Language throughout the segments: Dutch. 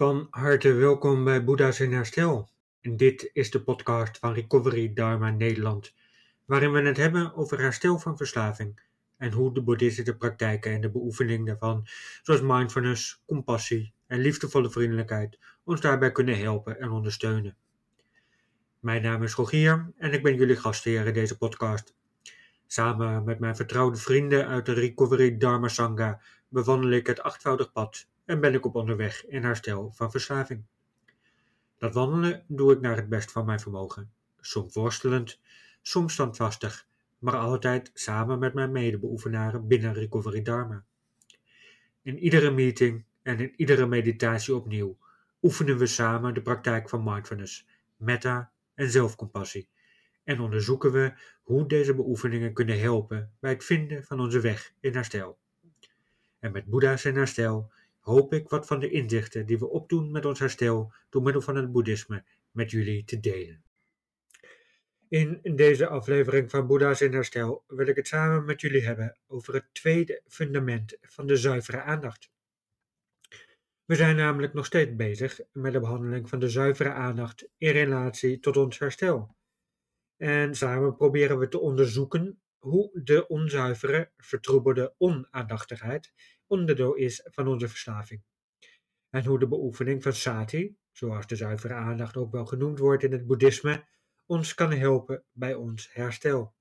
Van harte welkom bij Boeddha's in Herstel. Dit is de podcast van Recovery Dharma Nederland, waarin we het hebben over herstel van verslaving en hoe de boeddhistische praktijken en de beoefening daarvan, zoals mindfulness, compassie en liefdevolle vriendelijkheid, ons daarbij kunnen helpen en ondersteunen. Mijn naam is Rogier en ik ben jullie gastheer in deze podcast. Samen met mijn vertrouwde vrienden uit de Recovery Dharma Sangha bewandel ik het achtvoudig pad en ben ik op onderweg in herstel van verslaving. Dat wandelen doe ik naar het best van mijn vermogen, soms worstelend, soms standvastig, maar altijd samen met mijn medebeoefenaren binnen Recovery Dharma. In iedere meeting en in iedere meditatie opnieuw oefenen we samen de praktijk van mindfulness, metta en zelfcompassie en onderzoeken we hoe deze beoefeningen kunnen helpen bij het vinden van onze weg in herstel. En met Boeddha's in herstel hoop ik wat van de inzichten die we opdoen met ons herstel door middel van het boeddhisme met jullie te delen. In deze aflevering van Boeddha's in herstel wil ik het samen met jullie hebben over het tweede fundament van de zuivere aandacht. We zijn namelijk nog steeds bezig met de behandeling van de zuivere aandacht in relatie tot ons herstel. En samen proberen we te onderzoeken hoe de onzuivere, vertroebelde onaandachtigheid onderdeel is van onze verslaving. En hoe de beoefening van sati, zoals de zuivere aandacht ook wel genoemd wordt in het boeddhisme, ons kan helpen bij ons herstel.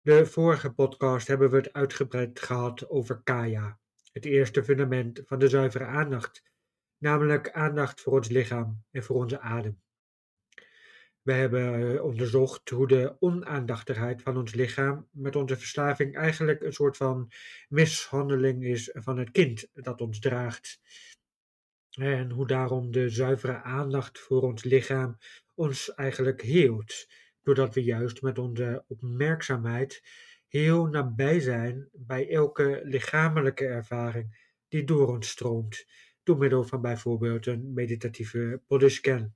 De vorige podcast hebben we het uitgebreid gehad over kaya, het eerste fundament van de zuivere aandacht, namelijk aandacht voor ons lichaam en voor onze adem. We hebben eh, onderzocht hoe de onaandachtigheid van ons lichaam met onze verslaving eigenlijk een soort van mishandeling is van het kind dat ons draagt. En hoe daarom de zuivere aandacht voor ons lichaam ons eigenlijk heelt, doordat we juist met onze opmerkzaamheid heel nabij zijn bij elke lichamelijke ervaring die door ons stroomt, door middel van bijvoorbeeld een meditatieve bodyscan.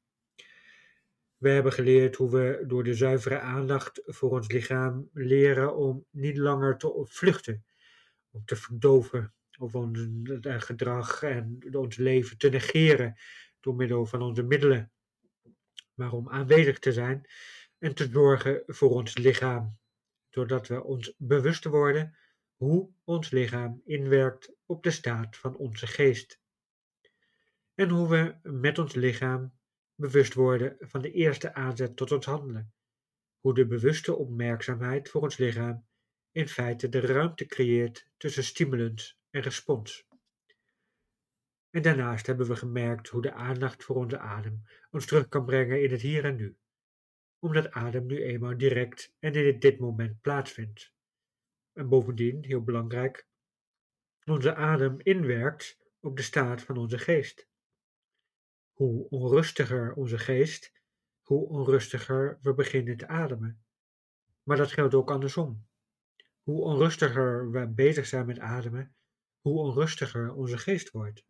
We hebben geleerd hoe we door de zuivere aandacht voor ons lichaam leren om niet langer te vluchten, om te verdoven of ons eh, gedrag en ons leven te negeren door middel van onze middelen, maar om aanwezig te zijn en te zorgen voor ons lichaam, doordat we ons bewust worden hoe ons lichaam inwerkt op de staat van onze geest. En hoe we met ons lichaam bewust worden van de eerste aanzet tot ons handelen. Hoe de bewuste opmerkzaamheid voor ons lichaam in feite de ruimte creëert tussen stimulans en respons. En daarnaast hebben we gemerkt hoe de aandacht voor onze adem ons terug kan brengen in het hier en nu, omdat adem nu eenmaal direct en in dit moment plaatsvindt. En bovendien, heel belangrijk, onze adem inwerkt op de staat van onze geest. Hoe onrustiger onze geest, hoe onrustiger we beginnen te ademen. Maar dat geldt ook andersom. Hoe onrustiger we bezig zijn met ademen, hoe onrustiger onze geest wordt.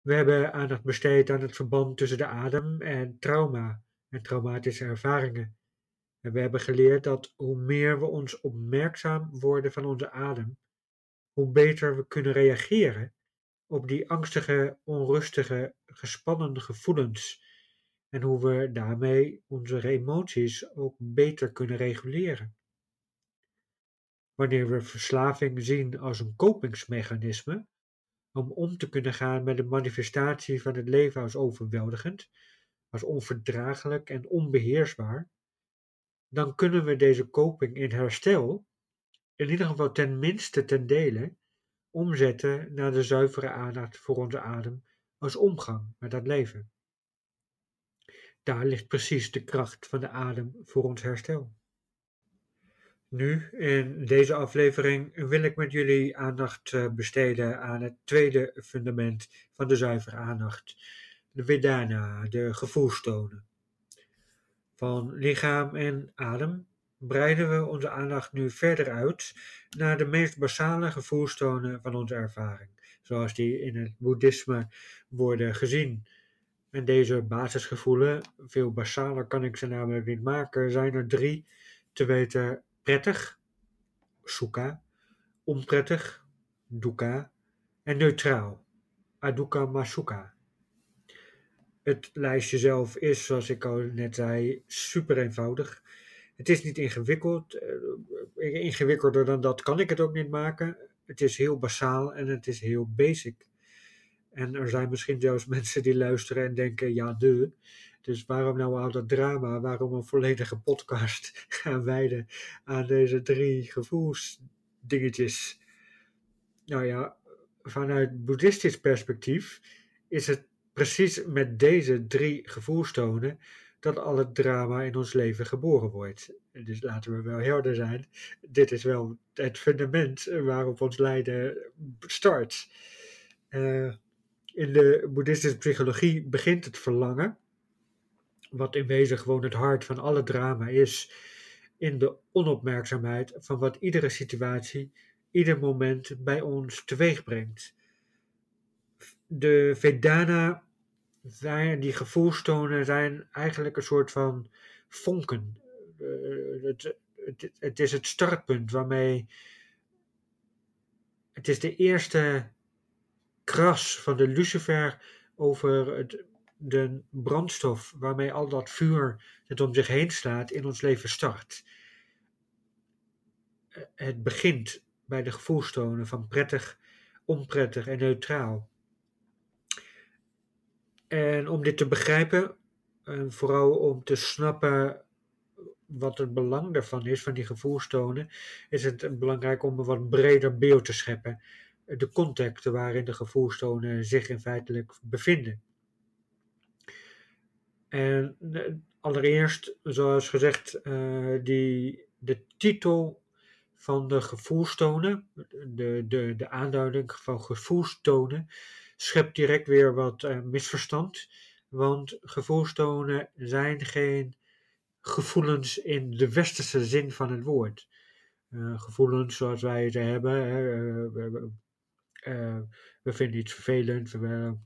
We hebben aandacht besteed aan het verband tussen de adem en trauma en traumatische ervaringen. En we hebben geleerd dat hoe meer we ons opmerkzaam worden van onze adem, hoe beter we kunnen reageren op die angstige, onrustige, gespannen gevoelens en hoe we daarmee onze emoties ook beter kunnen reguleren. Wanneer we verslaving zien als een kopingsmechanisme, om om te kunnen gaan met de manifestatie van het leven als overweldigend, als onverdraaglijk en onbeheersbaar, dan kunnen we deze koping in herstel, in ieder geval ten minste ten dele, omzetten naar de zuivere aandacht voor onze adem als omgang met dat leven. Daar ligt precies de kracht van de adem voor ons herstel. Nu, in deze aflevering, wil ik met jullie aandacht eh, besteden aan het tweede fundament van de zuivere aandacht, de Vedana, de gevoelstonen. Van lichaam en adem breiden we onze aandacht nu verder uit naar de meest basale gevoelstonen van onze ervaring, zoals die in het boeddhisme worden gezien. En deze basisgevoelen, veel basaler kan ik ze namelijk niet maken, zijn er drie, te weten prettig, sukha, onprettig, dukkha en neutraal, Aduka Masuka. Het lijstje zelf is, zoals ik al net zei, super eenvoudig. Het is niet ingewikkeld. Uh, ingewikkelder dan dat kan ik het ook niet maken. Het is heel basaal en het is heel basic. En er zijn misschien zelfs mensen die luisteren en denken: ja, de. Dus waarom nou al dat drama? Waarom een volledige podcast gaan wijden aan deze drie gevoelsdingetjes? Nou ja, vanuit boeddhistisch perspectief is het precies met deze drie gevoelstonen dat al het drama in ons leven geboren wordt. Dus laten we wel helder zijn. Dit is wel het fundament waarop ons lijden start. Uh, in de boeddhistische psychologie begint het verlangen, wat in wezen gewoon het hart van alle drama is, in de onopmerkzaamheid van wat iedere situatie, ieder moment bij ons teweeg brengt. De Vedana, die gevoelstonen, zijn eigenlijk een soort van vonken. Uh, het, het, is het startpunt waarmee. Het is de eerste kras van de lucifer over het, de brandstof waarmee al dat vuur het om zich heen slaat in ons leven start. Het begint bij de gevoelstonen van prettig, onprettig en neutraal. En om dit te begrijpen, en vooral om te snappen wat het belang daarvan is, van die gevoelstonen, is het belangrijk om een wat breder beeld te scheppen de context waarin de gevoelstonen zich in feitelijk bevinden. En eh, allereerst, zoals gezegd, uh, die, de titel van de gevoelstonen, de, de, de aanduiding van gevoelstonen, schept direct weer wat uh, misverstand. Want gevoelstonen zijn geen gevoelens in de westerse zin van het woord. Uh, gevoelens zoals wij ze hebben, uh, we vinden iets vervelend, we,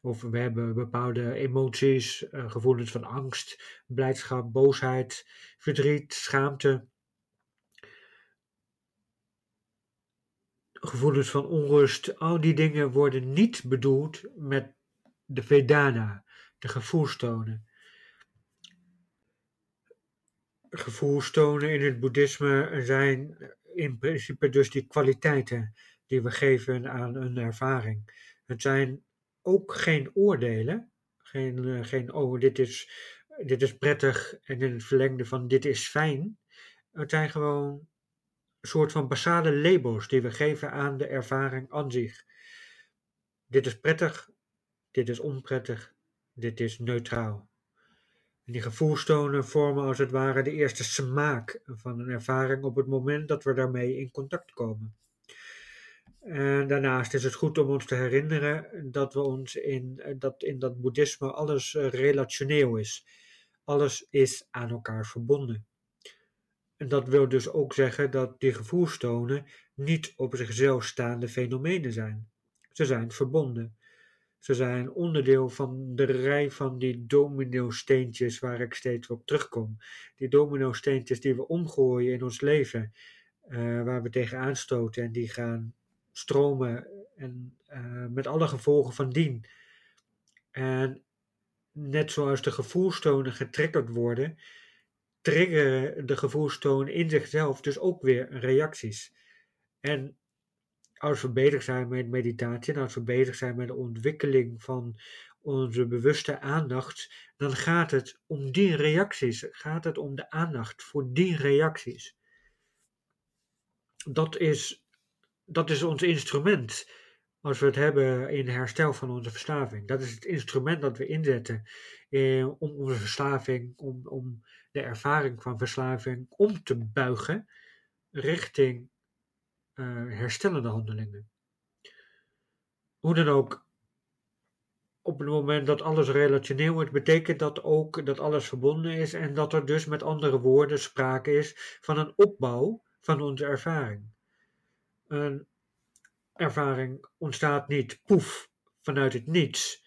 of we hebben bepaalde emoties, gevoelens van angst, blijdschap, boosheid, verdriet, schaamte. Gevoelens van onrust, al die dingen worden niet bedoeld met de Vedana, de gevoelstonen. Gevoelstonen in het boeddhisme zijn in principe dus die kwaliteiten die we geven aan een ervaring. Het zijn ook geen oordelen, geen, uh, geen oh, dit is, dit is prettig en in het verlengde van dit is fijn. Het zijn gewoon soort van basale labels die we geven aan de ervaring aan zich. Dit is prettig, dit is onprettig, dit is neutraal. En die gevoelstonen vormen als het ware de eerste smaak van een ervaring op het moment dat we daarmee in contact komen. En daarnaast is het goed om ons te herinneren dat we ons in dat, in dat boeddhisme alles eh, relationeel is. Alles is aan elkaar verbonden. En dat wil dus ook zeggen dat die gevoelstonen niet op zichzelf staande fenomenen zijn. Ze zijn verbonden. Ze zijn onderdeel van de rij van die domino-steentjes waar ik steeds op terugkom. Die domino-steentjes die we omgooien in ons leven, uh, waar we tegenaan stoten en die gaan stromen en uh, met alle gevolgen van dien. En net zoals de gevoelstonen getriggerd worden, triggeren de gevoelstonen in zichzelf dus ook weer reacties. En als we bezig zijn met meditatie en als we bezig zijn met de ontwikkeling van onze bewuste aandacht, dan gaat het om die reacties, gaat het om de aandacht voor die reacties. Dat is dat is ons instrument als we het hebben in herstel van onze verslaving. Dat is het instrument dat we inzetten eh, om onze verslaving, om, om de ervaring van verslaving om te buigen richting uh, herstellende handelingen. Hoe dan ook, op het moment dat alles relationeel wordt, betekent dat ook dat alles verbonden is en dat er dus met andere woorden sprake is van een opbouw van onze ervaring. Een ervaring ontstaat niet poef vanuit het niets.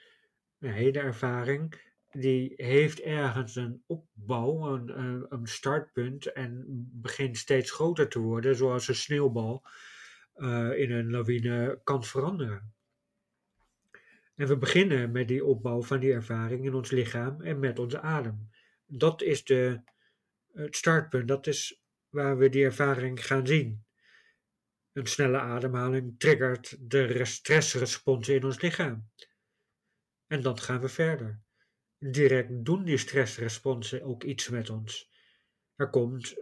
Een hele ervaring die heeft ergens een opbouw, een, een startpunt en begint steeds groter te worden, zoals een sneeuwbal uh, in een lawine kan veranderen. En we beginnen met die opbouw van die ervaring in ons lichaam en met onze adem. Dat is de, het startpunt, dat is waar we die ervaring gaan zien. Een snelle ademhaling triggert de stressresponsen in ons lichaam. En dan gaan we verder. Direct doen die stressresponsen ook iets met ons. Er komt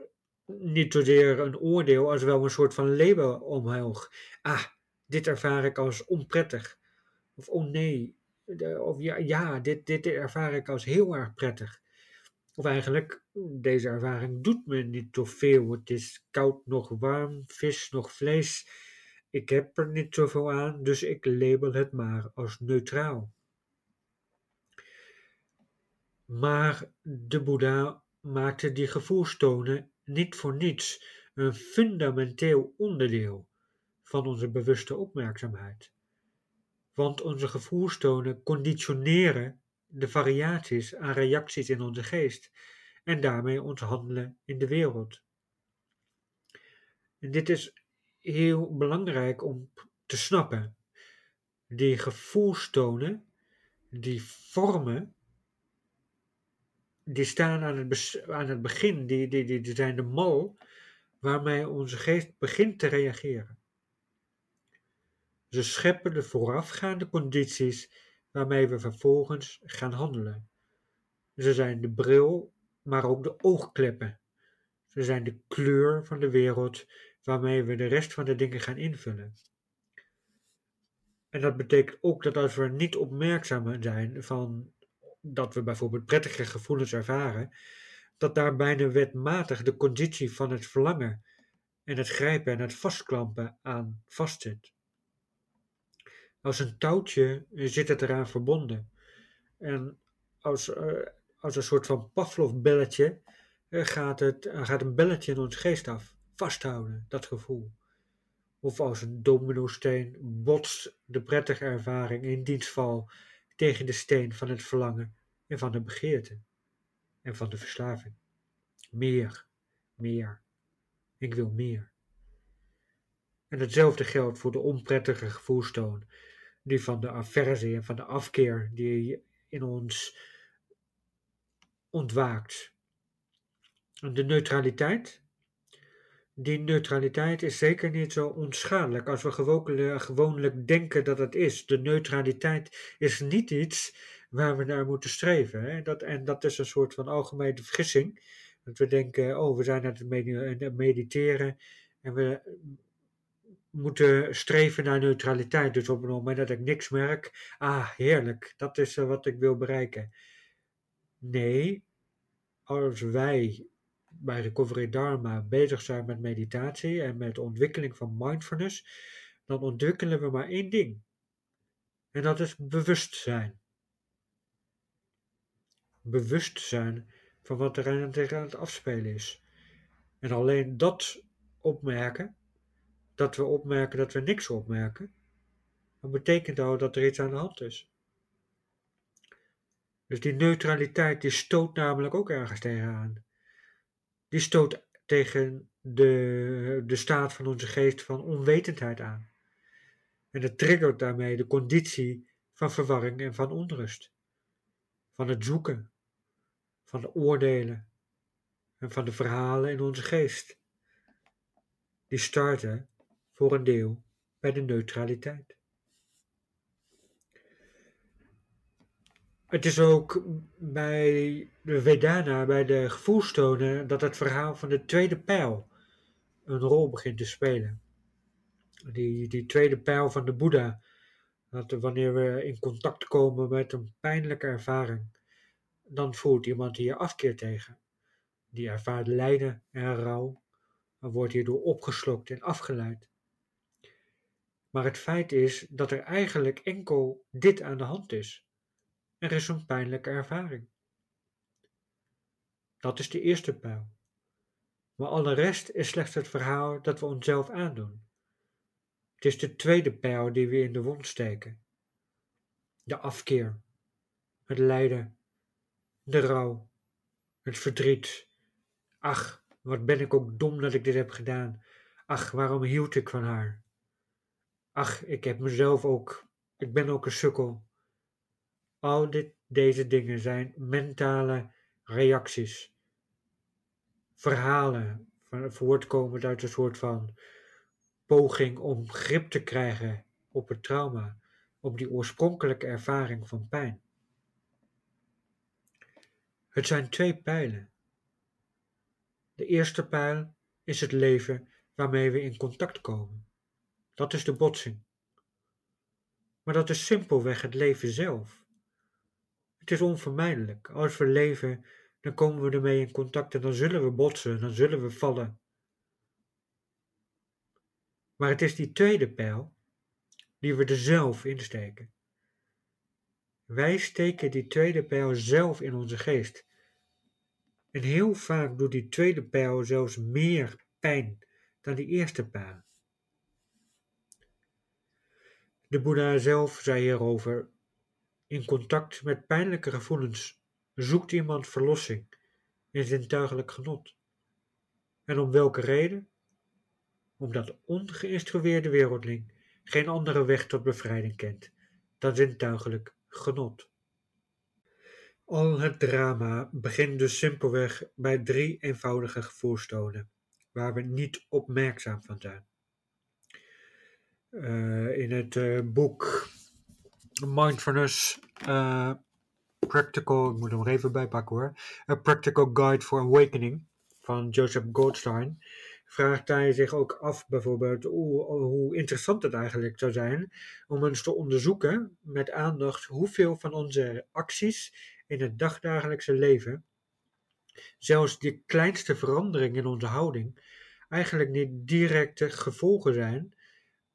niet zozeer een oordeel als wel een soort van label omhoog. Ah, dit ervaar ik als onprettig. Of oh nee, of ja, ja dit, dit ervaar ik als heel erg prettig. Of eigenlijk, deze ervaring doet me niet zoveel. Het is koud nog warm, vis nog vlees. Ik heb er niet zoveel aan, dus ik label het maar als neutraal. Maar de Boeddha maakte die gevoelstonen niet voor niets een fundamenteel onderdeel van onze bewuste opmerkzaamheid. Want onze gevoelstonen conditioneren de variaties aan reacties in onze geest en daarmee ons handelen in de wereld. En dit is heel belangrijk om te snappen. Die gevoelstonen, die vormen, die staan aan het, aan het begin, die, die, die zijn de mal waarmee onze geest begint te reageren. Ze scheppen de voorafgaande condities waarmee we vervolgens gaan handelen. Ze zijn de bril, maar ook de oogkleppen. Ze zijn de kleur van de wereld waarmee we de rest van de dingen gaan invullen. En dat betekent ook dat als we niet opmerkzaam zijn van dat we bijvoorbeeld prettige gevoelens ervaren, dat daar bijna wetmatig de conditie van het verlangen en het grijpen en het vastklampen aan vastzit. Als een touwtje zit het eraan verbonden. En als, uh, als een soort van Pavlov-belletje uh, gaat, het, uh, gaat een belletje in ons geest af. Vasthouden, dat gevoel. Of als een dominosteen botst de prettige ervaring in dienstval tegen de steen van het verlangen en van de begeerte en van de verslaving. Meer, meer. Ik wil meer. En hetzelfde geldt voor de onprettige gevoelstoon die van de aversie en van de afkeer die in ons ontwaakt. De neutraliteit. Die neutraliteit is zeker niet zo onschadelijk als we gewoonlijk denken dat het is. De neutraliteit is niet iets waar we naar moeten streven. Hè? Dat, en dat is een soort van algemene vergissing. Dat we denken, oh, we zijn aan het mediteren en we moeten streven naar neutraliteit. Dus op het moment dat ik niks merk, ah, heerlijk, dat is uh, wat ik wil bereiken. Nee, als wij bij Recovery Dharma bezig zijn met meditatie en met ontwikkeling van mindfulness, dan ontwikkelen we maar één ding. En dat is bewustzijn. Bewustzijn van wat er aan het afspelen is. En alleen dat opmerken, dat we opmerken dat we niks opmerken, dan betekent dat dat er iets aan de hand is. Dus die neutraliteit die stoot namelijk ook ergens tegenaan. Die stoot tegen de, de staat van onze geest van onwetendheid aan. En het triggert daarmee de conditie van verwarring en van onrust. Van het zoeken, van de oordelen en van de verhalen in onze geest. Die starten voor een deel bij de neutraliteit. Het is ook bij de Vedana, bij de gevoelstonen, dat het verhaal van de tweede pijl een rol begint te spelen. Die, die tweede pijl van de Boeddha, dat wanneer we in contact komen met een pijnlijke ervaring, dan voelt iemand hier afkeer tegen. Die ervaart lijden en rouw en wordt hierdoor opgeslokt en afgeleid. Maar het feit is dat er eigenlijk enkel dit aan de hand is. Er is een pijnlijke ervaring. Dat is de eerste pijl. Maar alle rest is slechts het verhaal dat we onszelf aandoen. Het is de tweede pijl die we in de wond steken. De afkeer, het lijden, de rouw, het verdriet. Ach, wat ben ik ook dom dat ik dit heb gedaan. Ach, waarom hield ik van haar? Ach, ik heb mezelf ook, ik ben ook een sukkel. Al dit, deze dingen zijn mentale reacties, verhalen, voortkomend uit een soort van poging om grip te krijgen op het trauma, op die oorspronkelijke ervaring van pijn. Het zijn twee pijlen. De eerste pijl is het leven waarmee we in contact komen. Dat is de botsing. Maar dat is simpelweg het leven zelf. Het is onvermijdelijk. Als we leven, dan komen we ermee in contact en dan zullen we botsen, dan zullen we vallen. Maar het is die tweede pijl die we er zelf insteken. Wij steken die tweede pijl zelf in onze geest. En heel vaak doet die tweede pijl zelfs meer pijn dan die eerste pijl. De Boeddha zelf zei hierover: In contact met pijnlijke gevoelens zoekt iemand verlossing in zintuigelijk genot. En om welke reden? Omdat de ongeïnstrueerde wereldling geen andere weg tot bevrijding kent dan zintuigelijk genot. Al het drama begint dus simpelweg bij drie eenvoudige gevoelstonen, waar we niet opmerkzaam van zijn. Uh, in het uh, boek Mindfulness uh, Practical, ik moet hem er even bij pakken hoor, A Practical Guide for Awakening van Joseph Goldstein, vraagt hij zich ook af bijvoorbeeld hoe, hoe, interessant het eigenlijk zou zijn om eens te onderzoeken met aandacht hoeveel van onze acties in het dagdagelijkse leven, zelfs die kleinste verandering in onze houding, eigenlijk niet directe gevolgen zijn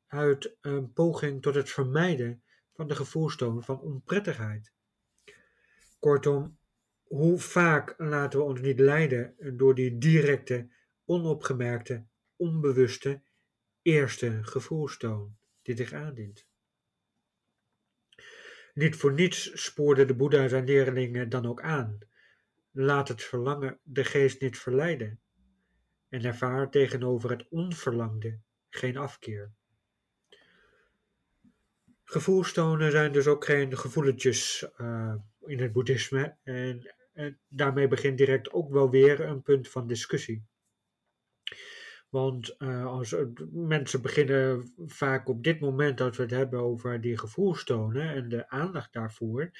uit een poging tot het vermijden van de gevoelstomen van onprettigheid. Kortom, hoe vaak laten we ons niet leiden door die directe, onopgemerkte, onbewuste eerste gevoelstoon die zich aandient. Niet voor niets spoorde de Boeddha zijn leerlingen dan ook aan. Laat het verlangen de geest niet verleiden en ervaar tegenover het onverlangde geen afkeer. Gevoelstonen zijn dus ook geen gevoelentjes uh, in het boeddhisme en, en daarmee begint direct ook wel weer een punt van discussie. Want uh, als, mensen beginnen vaak op dit moment dat we het hebben over die gevoelstonen en de aandacht daarvoor,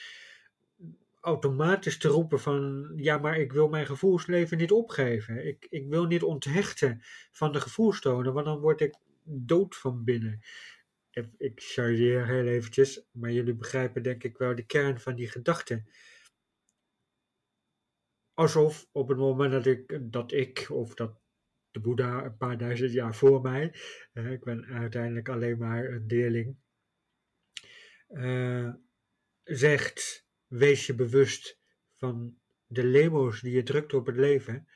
automatisch te roepen van ja, maar ik wil mijn gevoelsleven niet opgeven. Ik, ik wil niet onthechten van de gevoelstonen, want dan word ik dood van binnen. Ik chargeer heel eventjes, maar jullie begrijpen denk ik wel de kern van die gedachte. Alsof op het moment dat ik, dat ik of dat de Boeddha een paar duizend jaar voor mij, ik ben uiteindelijk alleen maar een leerling, uh, zegt: wees je bewust van de labels die je drukt op het leven,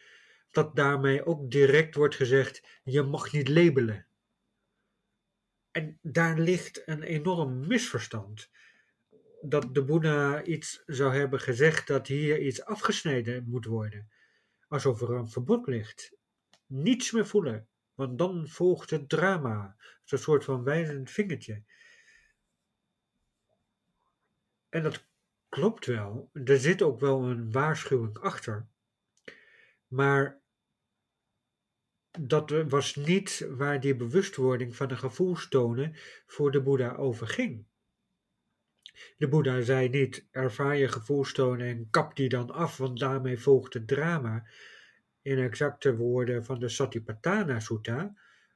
dat daarmee ook direct wordt gezegd: je mag niet labelen. En daar ligt een enorm misverstand. Dat de Boeddha iets zou hebben gezegd dat hier iets afgesneden moet worden. Alsof er een verbod ligt niets meer voelen, want dan volgt het drama, zo'n soort van wijzend vingertje. En dat klopt wel, er zit ook wel een waarschuwing achter, maar dat was niet waar die bewustwording van de gevoelstonen voor de Boeddha over ging. De Boeddha zei niet: ervaar je gevoelstonen en kap die dan af, want daarmee volgt het drama in exacte woorden van de Satipatthana Sutta,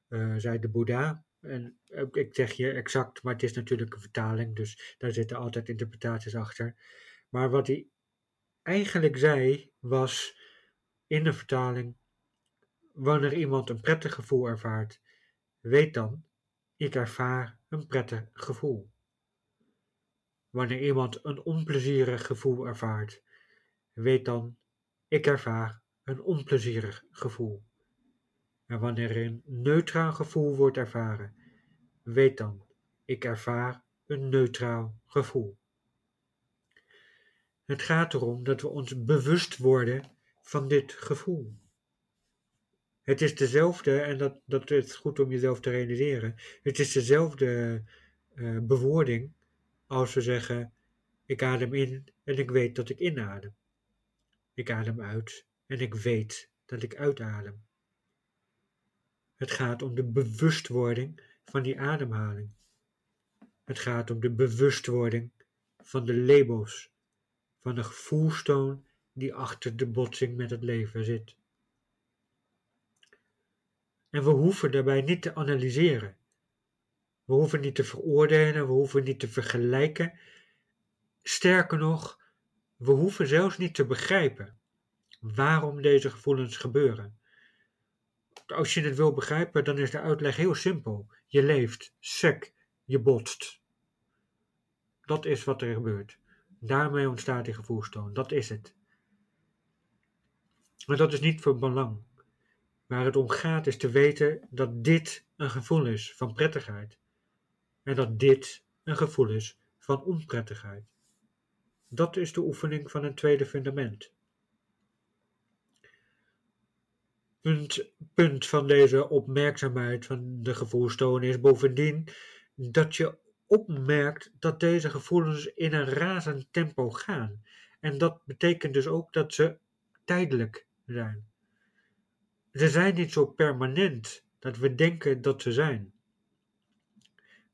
uh, zei de Boeddha. En ik zeg hier exact, maar het is natuurlijk een vertaling, dus daar zitten altijd interpretaties achter. Maar wat hij eigenlijk zei was in de vertaling: wanneer iemand een prettig gevoel ervaart, weet dan, ik ervaar een prettig gevoel. Wanneer iemand een onplezierig gevoel ervaart, weet dan, ik ervaar een onplezierig gevoel. En wanneer een neutraal gevoel wordt ervaren, weet dan, ik ervaar een neutraal gevoel. Het gaat erom dat we ons bewust worden van dit gevoel. Het is dezelfde, en dat, dat is goed om jezelf te realiseren, het is dezelfde uh, bewoording als we zeggen, Ik adem in en ik weet dat ik inadem. Ik adem uit en ik weet dat ik uitadem. Het gaat om de bewustwording van die ademhaling. Het gaat om de bewustwording van de labels, van de gevoelstoon die achter de botsing met het leven zit. En we hoeven daarbij niet te analyseren. We hoeven niet te veroordelen, we hoeven niet te vergelijken. Sterker nog, we hoeven zelfs niet te begrijpen waarom deze gevoelens gebeuren. Als je het wil begrijpen, dan is de uitleg heel simpel. Je leeft, sec, je botst. Dat is wat er gebeurt. Daarmee ontstaat die gevoelstoon. Dat is het. Maar dat is niet voor belang. Waar het om gaat is te weten dat dit een gevoel is van prettigheid. En dat dit een gevoel is van onprettigheid. Dat is de oefening van een tweede fundament. Punt, punt van deze opmerkzaamheid van de gevoelstoon is bovendien dat je opmerkt dat deze gevoelens in een razend tempo gaan. En dat betekent dus ook dat ze tijdelijk zijn. Ze zijn niet zo permanent dat we denken dat ze zijn.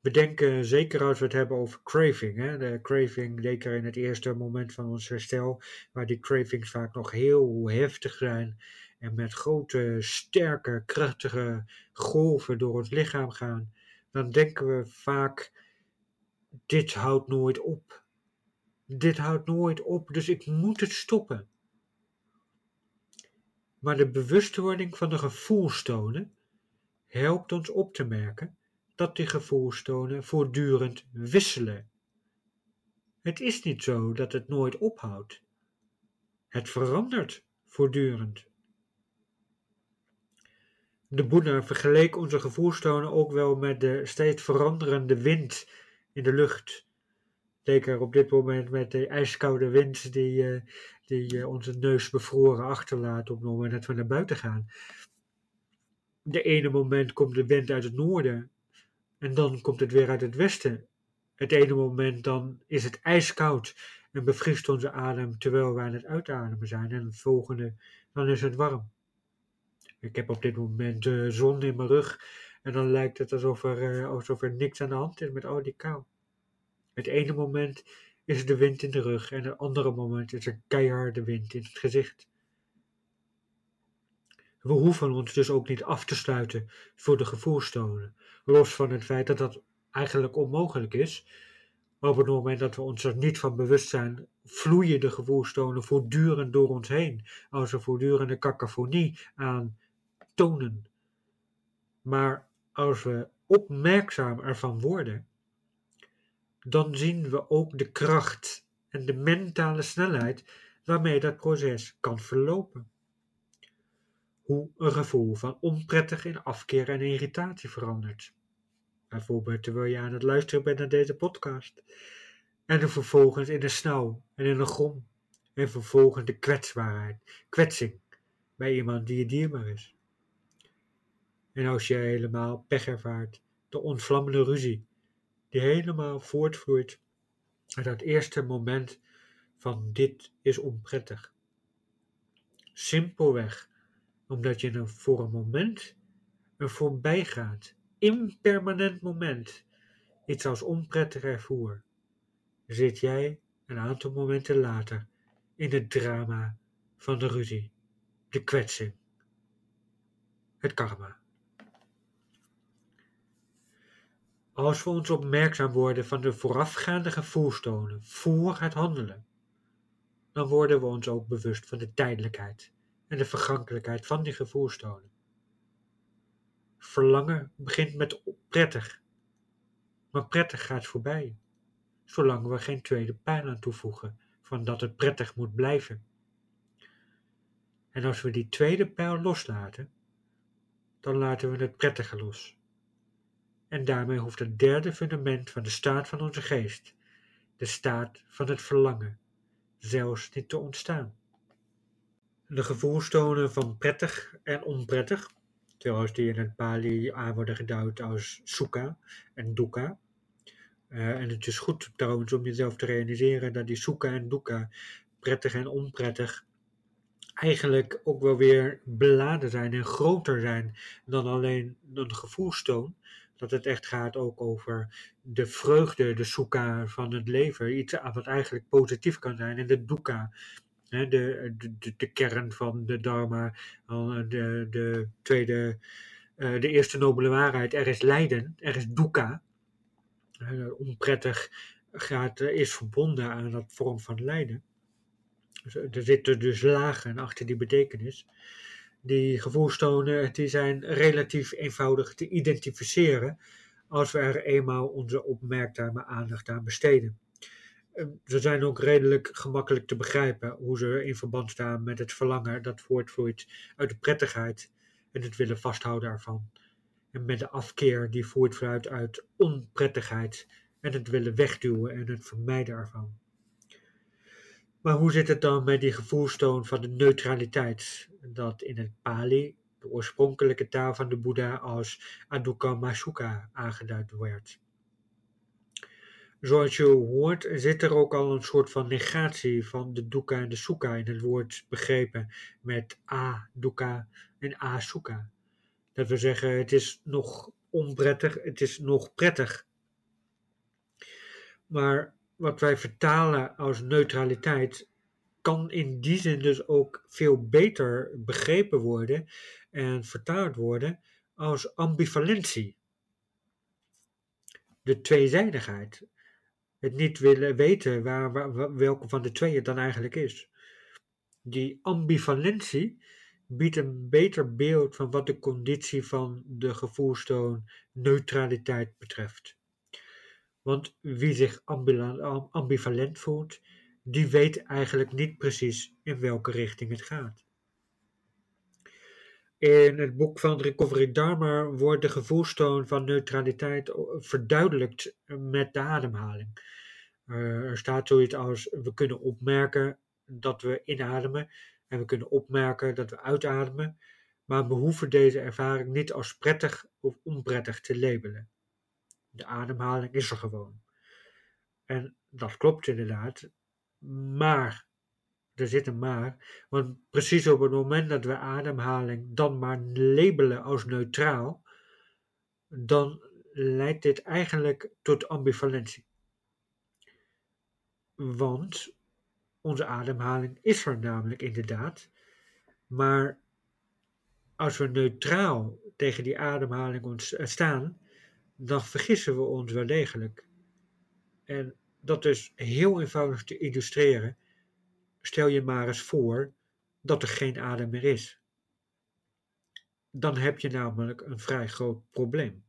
We denken, zeker als we het hebben over craving, hè, de craving, zeker in het eerste moment van ons herstel, waar die cravings vaak nog heel heftig zijn en met grote, sterke, krachtige golven door ons lichaam gaan, dan denken we vaak, dit houdt nooit op. Dit houdt nooit op, dus ik moet het stoppen. Maar de bewustwording van de gevoelstonen helpt ons op te merken dat die gevoelstonen voortdurend wisselen. Het is niet zo dat het nooit ophoudt. Het verandert voortdurend. De Boeddha vergeleek onze gevoelstonen ook wel met de steeds veranderende wind in de lucht. Zeker op dit moment met de ijskoude wind die, uh, die uh, onze neus bevroren achterlaat op het moment dat we naar buiten gaan. De ene moment komt de wind uit het noorden en dan komt het weer uit het westen. Het ene moment dan is het ijskoud en bevriest onze adem terwijl we aan het uitademen zijn. En het volgende, dan is het warm. Ik heb op dit moment de zon in mijn rug en dan lijkt het alsof er, uh, alsof er niks aan de hand is met al die kou. Het ene moment is de wind in de rug en het andere moment is er keiharde wind in het gezicht. We hoeven ons dus ook niet af te sluiten voor de gevoelstonen, los van het feit dat dat eigenlijk onmogelijk is. Op het moment dat we ons er niet van bewust zijn, vloeien de gevoelstonen voortdurend door ons heen, als een voortdurende cacophonie aan tonen. Maar als we opmerkzaam ervan worden, dan zien we ook de kracht en de mentale snelheid waarmee dat proces kan verlopen. Hoe een gevoel van onprettig in afkeer en irritatie verandert. Bijvoorbeeld terwijl je aan het luisteren bent naar deze podcast. En dan vervolgens in de snauw en in de grom. En vervolgens de kwetsbaarheid, kwetsing bij iemand die je dierbaar is. En als je helemaal pech ervaart, de ontvlammende ruzie die helemaal voortvloeit uit dat eerste moment van dit is onprettig. Simpelweg omdat je een voor een moment een voorbijgaand, impermanent moment iets als onprettig ervoer, zit jij een aantal momenten later in het drama van de ruzie, de kwetsing, het karma. Als we ons opmerkzaam worden van de voorafgaande gevoelstonen voor het handelen, dan worden we ons ook bewust van de tijdelijkheid en de vergankelijkheid van die gevoelstonen. Verlangen begint met prettig, maar prettig gaat voorbij, zolang we geen tweede pijn aan toevoegen van dat het prettig moet blijven. En als we die tweede pijl loslaten, dan laten we het prettige los. En daarmee hoeft het derde fundament van de staat van onze geest, de staat van het verlangen, zelfs niet te ontstaan. De gevoelstonen van prettig en onprettig, zoals die in het Pali aan worden geduid als sukha en dukkha, Uh, en het is goed trouwens om jezelf te realiseren dat die soeka en doeka, prettig en onprettig, eigenlijk ook wel weer beladen zijn en groter zijn dan alleen een gevoelstoon. Dat het echt gaat ook over de vreugde, de soeka van het leven. Iets wat eigenlijk positief kan zijn. En de doeka, de, de, de, kern van de dharma, de, de tweede, eh, de eerste nobele waarheid. Er is lijden, er is dukkha. Onprettig gaat, is verbonden aan dat vorm van lijden. Dus, er zitten dus lagen achter die betekenis. Die gevoelstonen die zijn relatief eenvoudig te identificeren als we er eenmaal onze opmerkzame aandacht aan besteden. Ze zijn ook redelijk gemakkelijk te begrijpen hoe ze in verband staan met het verlangen dat voortvloeit uit de prettigheid en het willen vasthouden ervan. En met de afkeer die voortvloeit uit onprettigheid en het willen wegduwen en het vermijden ervan. Maar hoe zit het dan met die gevoelstoon van de neutraliteit, dat in het Pali, de oorspronkelijke taal van de Boeddha, als Adukkha Masukha aangeduid werd? Zoals je hoort, zit er ook al een soort van negatie van de dukkha en de sukha in het woord begrepen met a dukkha en a sukha. Dat we zeggen, het is nog onprettig, het is nog prettig. Maar wat wij vertalen als neutraliteit kan in die zin dus ook veel beter begrepen worden en vertaald worden als ambivalentie. De tweezijdigheid. Het niet willen weten waar, welke van de twee het dan eigenlijk is. Die ambivalentie biedt een beter beeld van wat de conditie van de gevoelstoon neutraliteit betreft. Want wie zich ambivalent voelt, die weet eigenlijk niet precies in welke richting het gaat. In het boek van Recovery Dharma wordt de gevoelstoon van neutraliteit verduidelijkt met de ademhaling. er staat zoiets als: we kunnen opmerken dat we inademen en we kunnen opmerken dat we uitademen, maar we hoeven deze ervaring niet als prettig of onprettig te labelen. De ademhaling is er gewoon. En dat klopt inderdaad, maar, er zit een maar, want precies op het moment dat we ademhaling dan maar labelen als neutraal, dan leidt dit eigenlijk tot ambivalentie. Want onze ademhaling is er namelijk inderdaad, maar als we neutraal tegen die ademhaling staan, dan vergissen we ons wel degelijk. En dat is heel eenvoudig te illustreren. Stel je maar eens voor dat er geen adem meer is. Dan heb je namelijk een vrij groot probleem.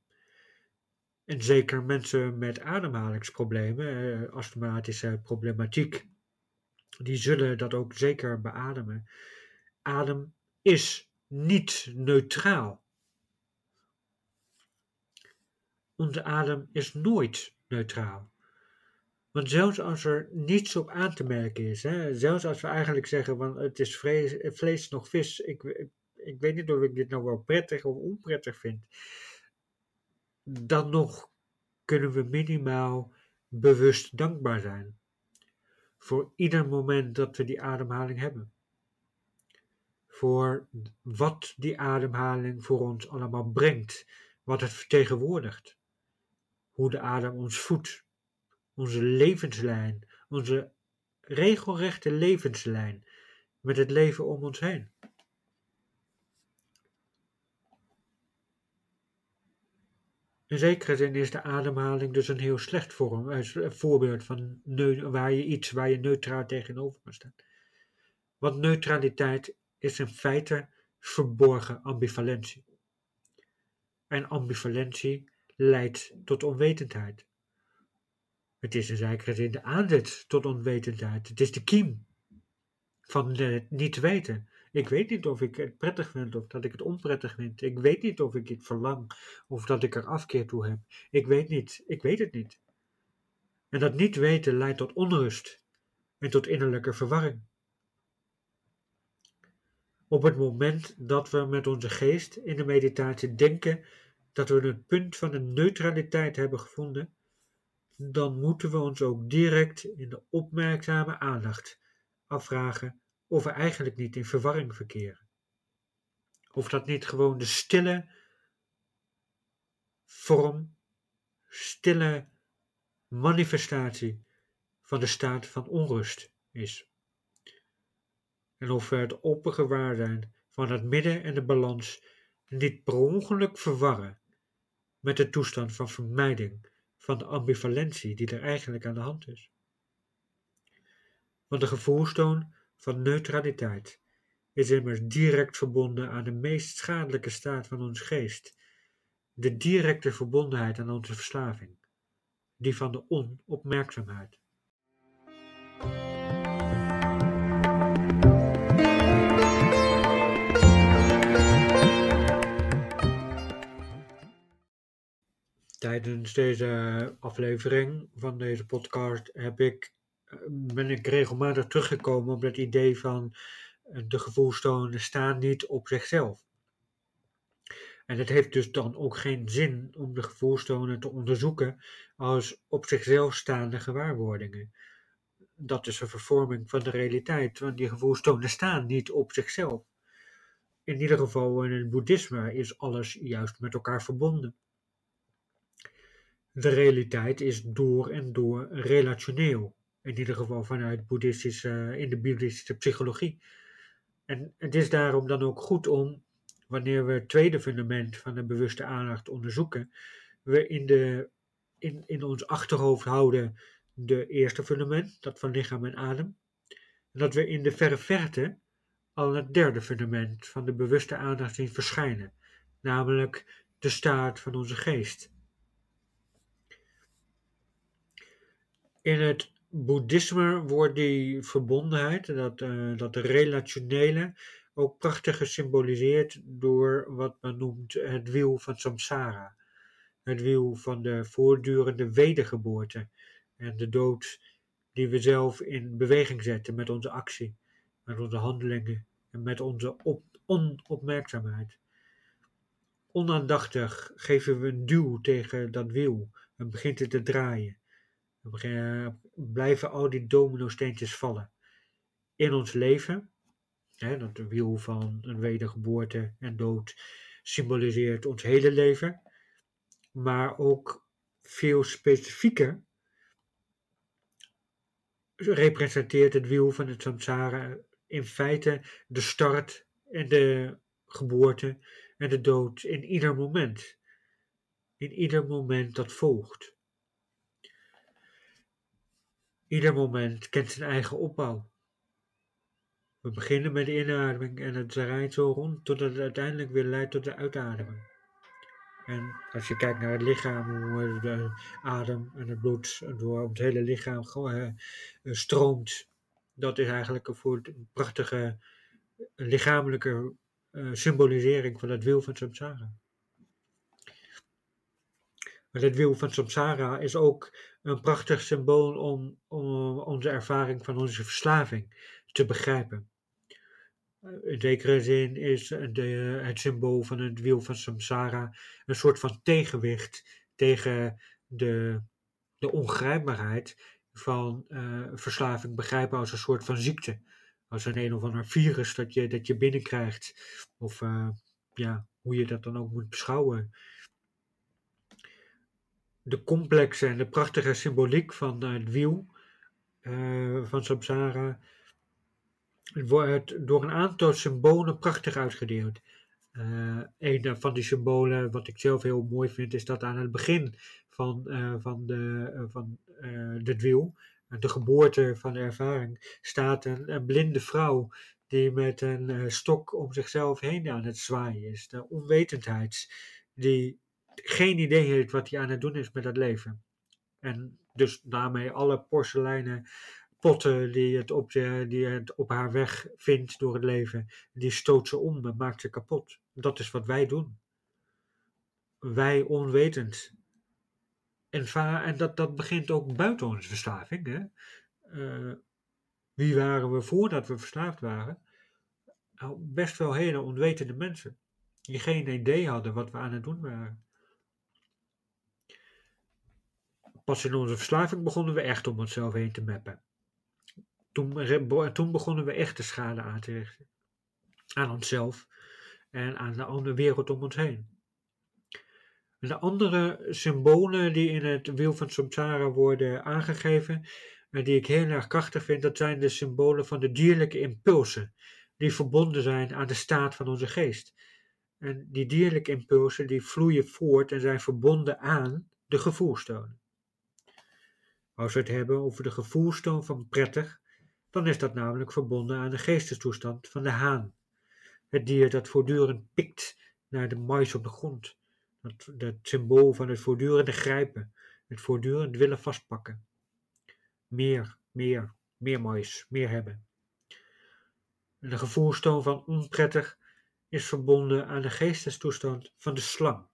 En zeker mensen met ademhalingsproblemen, eh, astmatische problematiek, die zullen dat ook zeker beademen. Adem is niet neutraal. Onze adem is nooit neutraal. Want zelfs als er niets op aan te merken is, hè, zelfs als we eigenlijk zeggen van het is vlees, vlees nog vis, ik, ik, weet niet of ik dit nou wel prettig of onprettig vind, dan nog kunnen we minimaal bewust dankbaar zijn voor ieder moment dat we die ademhaling hebben. Voor wat die ademhaling voor ons allemaal brengt, wat het vertegenwoordigt, hoe de adem ons voedt onze levenslijn, onze regelrechte levenslijn met het leven om ons heen. In zekere zin is de ademhaling dus een heel slecht voorbeeld van waar je iets waar je neutraal tegenover kan staan. Want neutraliteit is in feite verborgen ambivalentie. En ambivalentie leidt tot onwetendheid. Het is in zekere zin de aanzet tot onwetendheid. Het is de kiem van het niet weten. Ik weet niet of ik het prettig vind of dat ik het onprettig vind. Ik weet niet of ik dit verlang of dat ik er afkeer toe heb. Ik weet niet. Ik weet het niet. En dat niet weten leidt tot onrust en tot innerlijke verwarring. Op het moment dat we met onze geest in de meditatie denken dat we een punt van de neutraliteit hebben gevonden, dan moeten we ons ook direct in de opmerkzame aandacht afvragen of we eigenlijk niet in verwarring verkeren. Of dat niet gewoon de stille vorm, stille manifestatie van de staat van onrust is. En of we het opgewaar zijn van het midden en de balans niet per ongeluk verwarren met de toestand van vermijding van de ambivalentie die er eigenlijk aan de hand is. Want de gevoelstoon van neutraliteit is immers direct verbonden aan de meest schadelijke staat van ons geest, de directe verbondenheid aan onze verslaving, die van de onopmerkzaamheid. Tijdens deze aflevering van deze podcast heb ik, eh, ben ik regelmatig teruggekomen op het idee van eh, de gevoelstonen staan niet op zichzelf. En het heeft dus dan ook geen zin om de gevoelstonen te onderzoeken als op zichzelf staande gewaarwordingen. Dat is een vervorming van de realiteit, want die gevoelstonen staan niet op zichzelf. In ieder geval in het boeddhisme is alles juist met elkaar verbonden. De realiteit is door en door relationeel. In ieder geval vanuit boeddhistische, in de boeddhistische psychologie. En het is daarom dan ook goed om, wanneer we het tweede fundament van de bewuste aandacht onderzoeken, we in, de, in, in ons achterhoofd houden de eerste fundament, dat van lichaam en adem. Dat we in de verre verte al het derde fundament van de bewuste aandacht zien verschijnen, namelijk de staat van onze geest. In het boeddhisme wordt die verbondenheid, dat, uh, dat relationele, ook prachtig gesymboliseerd door wat men noemt het wiel van samsara. Het wiel van de voortdurende wedergeboorte en de dood die we zelf in beweging zetten met onze actie, met onze handelingen en met onze op, onopmerkzaamheid. Onaandachtig geven we een duw tegen dat wiel en begint het te draaien blijven al die domino-steentjes vallen in ons leven. Hè, dat wiel van een wedergeboorte en dood symboliseert ons hele leven. Maar ook veel specifieker representeert het wiel van het samsara in feite de start en de geboorte en de dood in ieder moment. In ieder moment dat volgt. Ieder moment kent zijn eigen opbouw. We beginnen met de inademing en het rijdt zo rond totdat het uiteindelijk weer leidt tot de uitademing. En als je kijkt naar het lichaam, hoe de adem en het bloed door het hele lichaam eh, stroomt, dat is eigenlijk een prachtige lichamelijke symbolisering van het wiel van samsara. Maar het wiel van samsara is ook een prachtig symbool om, om onze ervaring van onze verslaving te begrijpen. In zekere zin is het symbool van het wiel van samsara een soort van tegenwicht tegen de, de ongrijpbaarheid van uh, verslaving begrijpen als een soort van ziekte. Als een een of ander virus dat je, dat je binnenkrijgt. Of uh, ja, hoe je dat dan ook moet beschouwen de complexe en de prachtige symboliek van eh, het wiel uh, van Samsara wordt door een aantal symbolen prachtig uitgedeeld. Uh, een van die symbolen, wat ik zelf heel mooi vind, is dat aan het begin van, uh, van, de, van dit wiel, de geboorte van de ervaring, staat een, een blinde vrouw die met een stok om zichzelf heen aan het zwaaien is. De onwetendheid die geen idee heeft wat hij aan het doen is met het leven. En dus daarmee alle porseleinen potten die het op, die het op haar weg vindt door het leven, die stoot ze om en maakt ze kapot. Dat is wat wij doen. Wij onwetend. En, en dat, dat begint ook buiten onze verslaving. Hè? Uh, wie waren we voordat we verslaafd waren? Nou, best wel hele onwetende mensen. Die geen idee hadden wat we aan het doen waren. Pas in onze verslaving begonnen we echt om onszelf heen te mappen. Toen, toen begonnen we echt de schade aan te richten. Aan onszelf en aan de andere wereld om ons heen. de andere symbolen die in het wiel van Samsara worden aangegeven, en die ik heel erg krachtig vind, dat zijn de symbolen van de dierlijke impulsen, die verbonden zijn aan de staat van onze geest. En die dierlijke impulsen die vloeien voort en zijn verbonden aan de gevoelstonen. Als we het hebben over de gevoelstoon van prettig, dan is dat namelijk verbonden aan de geestestoestand van de haan. Het dier dat voortdurend pikt naar de mais op de grond. Dat, dat symbool van het voortdurende grijpen, het voortdurend willen vastpakken. Meer, meer, meer mais, meer hebben. En de gevoelstoon van onprettig is verbonden aan de geestestoestand van de slang.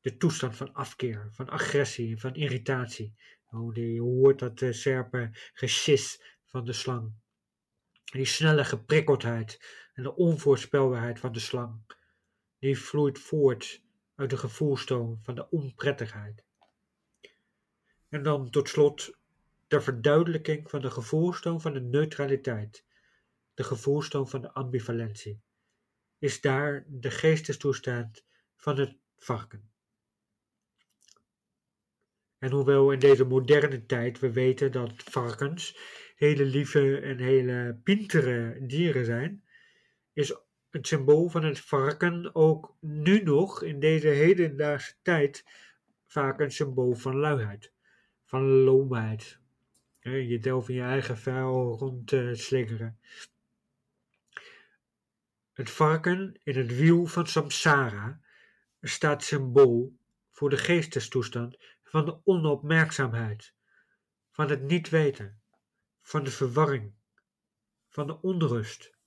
De toestand van afkeer, van agressie, van irritatie. Oh, je hoort dat uh, serpe gesis van de slang. Die snelle geprikkeldheid en de onvoorspelbaarheid van de slang, die vloeit voort uit de gevoelstoon van de onprettigheid. En dan tot slot de verduidelijking van de gevoelstoon van de neutraliteit, de gevoelstoon van de ambivalentie, is daar de geestestoestand van het varken. En hoewel in deze moderne tijd we weten dat varkens hele lieve en hele pintere dieren zijn, is het symbool van het varken ook nu nog in deze hedendaagse tijd vaak een symbool van luiheid, van loomheid. Je delft in je eigen vuil rond te slingeren. Het varken in het wiel van samsara staat symbool voor de geestestoestand van de onopmerkzaamheid, van het niet weten, van de verwarring, van de onrust.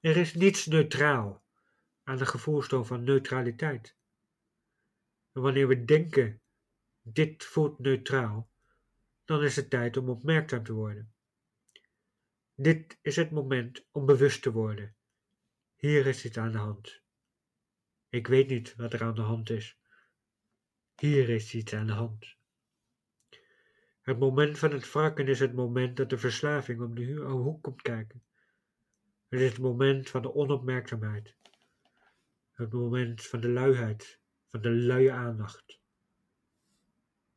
Er is niets neutraal aan de gevoelstoon van neutraliteit. En wanneer we denken, dit voelt neutraal, dan is het tijd om opmerkzaam te worden. Dit is het moment om bewust te worden. Hier is iets aan de hand. Ik weet niet wat er aan de hand is. Hier is iets aan de hand. Het moment van het wrakken is het moment dat de verslaving om de hoek komt kijken. Het is het moment van de onopmerkzaamheid. Het moment van de luiheid, van de luie aandacht.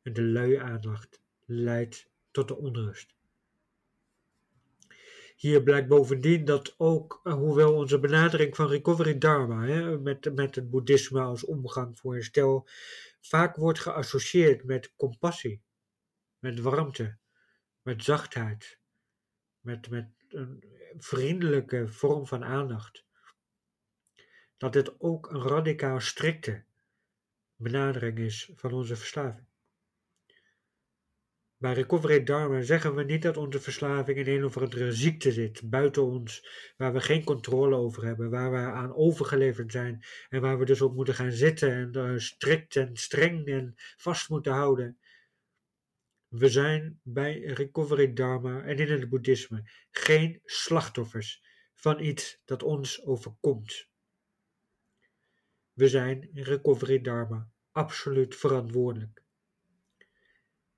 En de luie aandacht leidt tot de onrust. Hier blijkt bovendien dat ook, eh, hoewel onze benadering van recovery dharma, hè, met, met het boeddhisme als omgang voor herstel, vaak wordt geassocieerd met compassie, met warmte, met zachtheid, met, met een vriendelijke vorm van aandacht. Dat dit ook een radicaal strikte benadering is van onze verslaving. Bij Recovery Dharma zeggen we niet dat onze verslaving in een of andere ziekte zit, buiten ons, waar we geen controle over hebben, waar we aan overgeleverd zijn en waar we dus op moeten gaan zitten en uh, strikt en streng en vast moeten houden. We zijn bij Recovery Dharma en in het Boeddhisme geen slachtoffers van iets dat ons overkomt. We zijn in Recovery Dharma absoluut verantwoordelijk.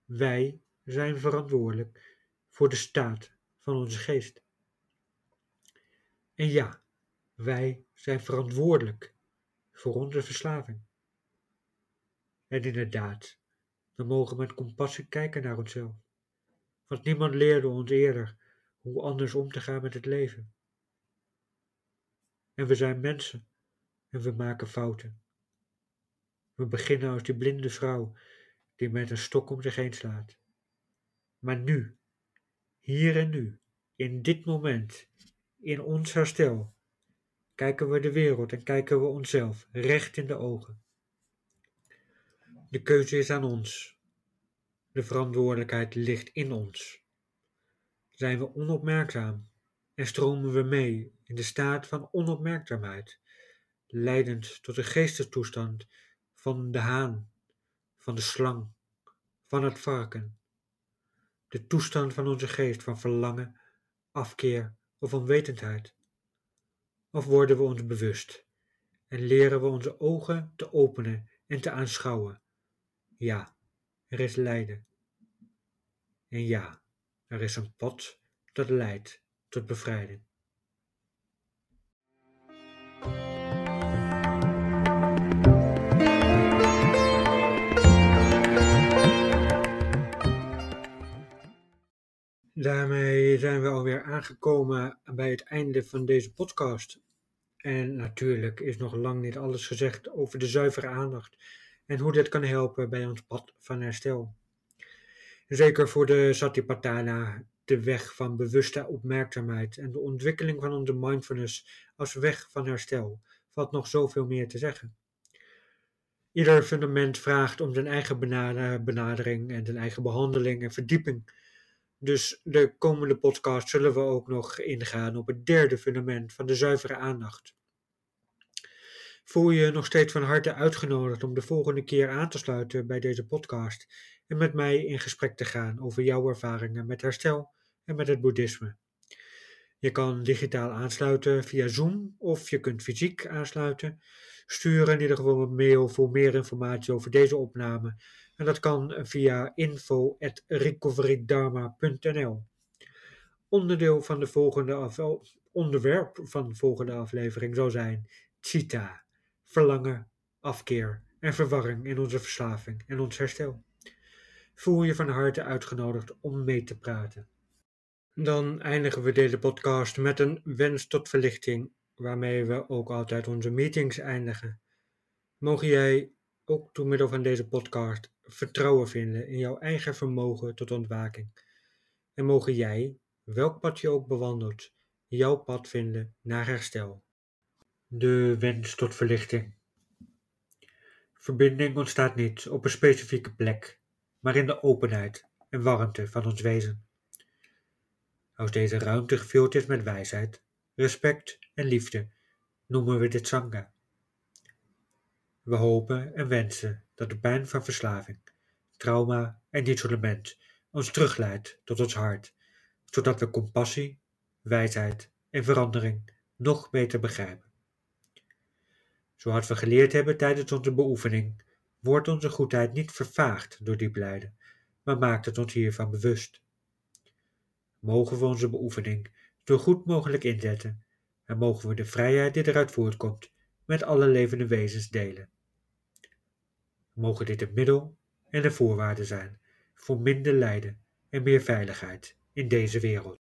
Wij zijn verantwoordelijk voor de staat van onze geest. En ja, wij zijn verantwoordelijk voor onze verslaving. En inderdaad, we mogen met compassie kijken naar onszelf. Want niemand leerde ons eerder hoe anders om te gaan met het leven. En we zijn mensen en we maken fouten. We beginnen als die blinde vrouw die met een stok om zich heen slaat. Maar nu, hier en nu, in dit moment, in ons herstel, kijken we de wereld en kijken we onszelf recht in de ogen. De keuze is aan ons. De verantwoordelijkheid ligt in ons. Zijn we onopmerkzaam en stromen we mee in de staat van onopmerkzaamheid, leidend tot de geestestoestand van de haan, van de slang, van het varken, de toestand van onze geest van verlangen, afkeer of onwetendheid? Of worden we ons bewust en leren we onze ogen te openen en te aanschouwen, Ja, er is lijden. En ja, er is een pad dat leidt tot bevrijding. Daarmee zijn we alweer aangekomen bij het einde van deze podcast. En natuurlijk is nog lang niet alles gezegd over de zuivere aandacht en hoe dit kan helpen bij ons pad van herstel. Zeker voor de Satipatthana, de weg van bewuste opmerkzaamheid en de ontwikkeling van onze mindfulness als weg van herstel, valt nog zoveel meer te zeggen. Ieder fundament vraagt om zijn eigen benadering en zijn eigen behandeling en verdieping. Dus de komende podcast zullen we ook nog ingaan op het derde fundament van de zuivere aandacht. Voel je nog steeds van harte uitgenodigd om de volgende keer aan te sluiten bij deze podcast en met mij in gesprek te gaan over jouw ervaringen met herstel en met het boeddhisme. Je kan digitaal aansluiten via Zoom of je kunt fysiek aansluiten. Stuur in ieder geval een mail voor meer informatie over deze opname en dat kan via info.recoverydharma.nl. Onderdeel van de volgende onderwerp van de volgende aflevering zal zijn Chita, verlangen, afkeer en verwarring in onze verslaving en ons herstel. Voel je van harte uitgenodigd om mee te praten. Dan eindigen we deze podcast met een wens tot verlichting, waarmee we ook altijd onze meetings eindigen. Mogen jij ook door middel van deze podcast vertrouwen vinden in jouw eigen vermogen tot ontwaking. En mogen jij, welk pad je ook bewandelt, jouw pad vinden naar herstel. De wens tot verlichting. Verbinding ontstaat niet op een specifieke plek, maar in de openheid en warmte van ons wezen. Als deze ruimte gevuld is met wijsheid, respect en liefde, noemen we dit Sangha. We hopen en wensen dat de pijn van verslaving, trauma en isolement ons terugleidt tot ons hart, zodat we compassie, wijsheid en verandering nog beter begrijpen. Zoals we geleerd hebben tijdens onze beoefening, wordt onze goedheid niet vervaagd door diep lijden, maar maakt het ons hiervan bewust. Mogen we onze beoefening zo goed mogelijk inzetten en mogen we de vrijheid die eruit voortkomt met alle levende wezens delen mogen dit het middel en de voorwaarde zijn voor minder lijden en meer veiligheid in deze wereld.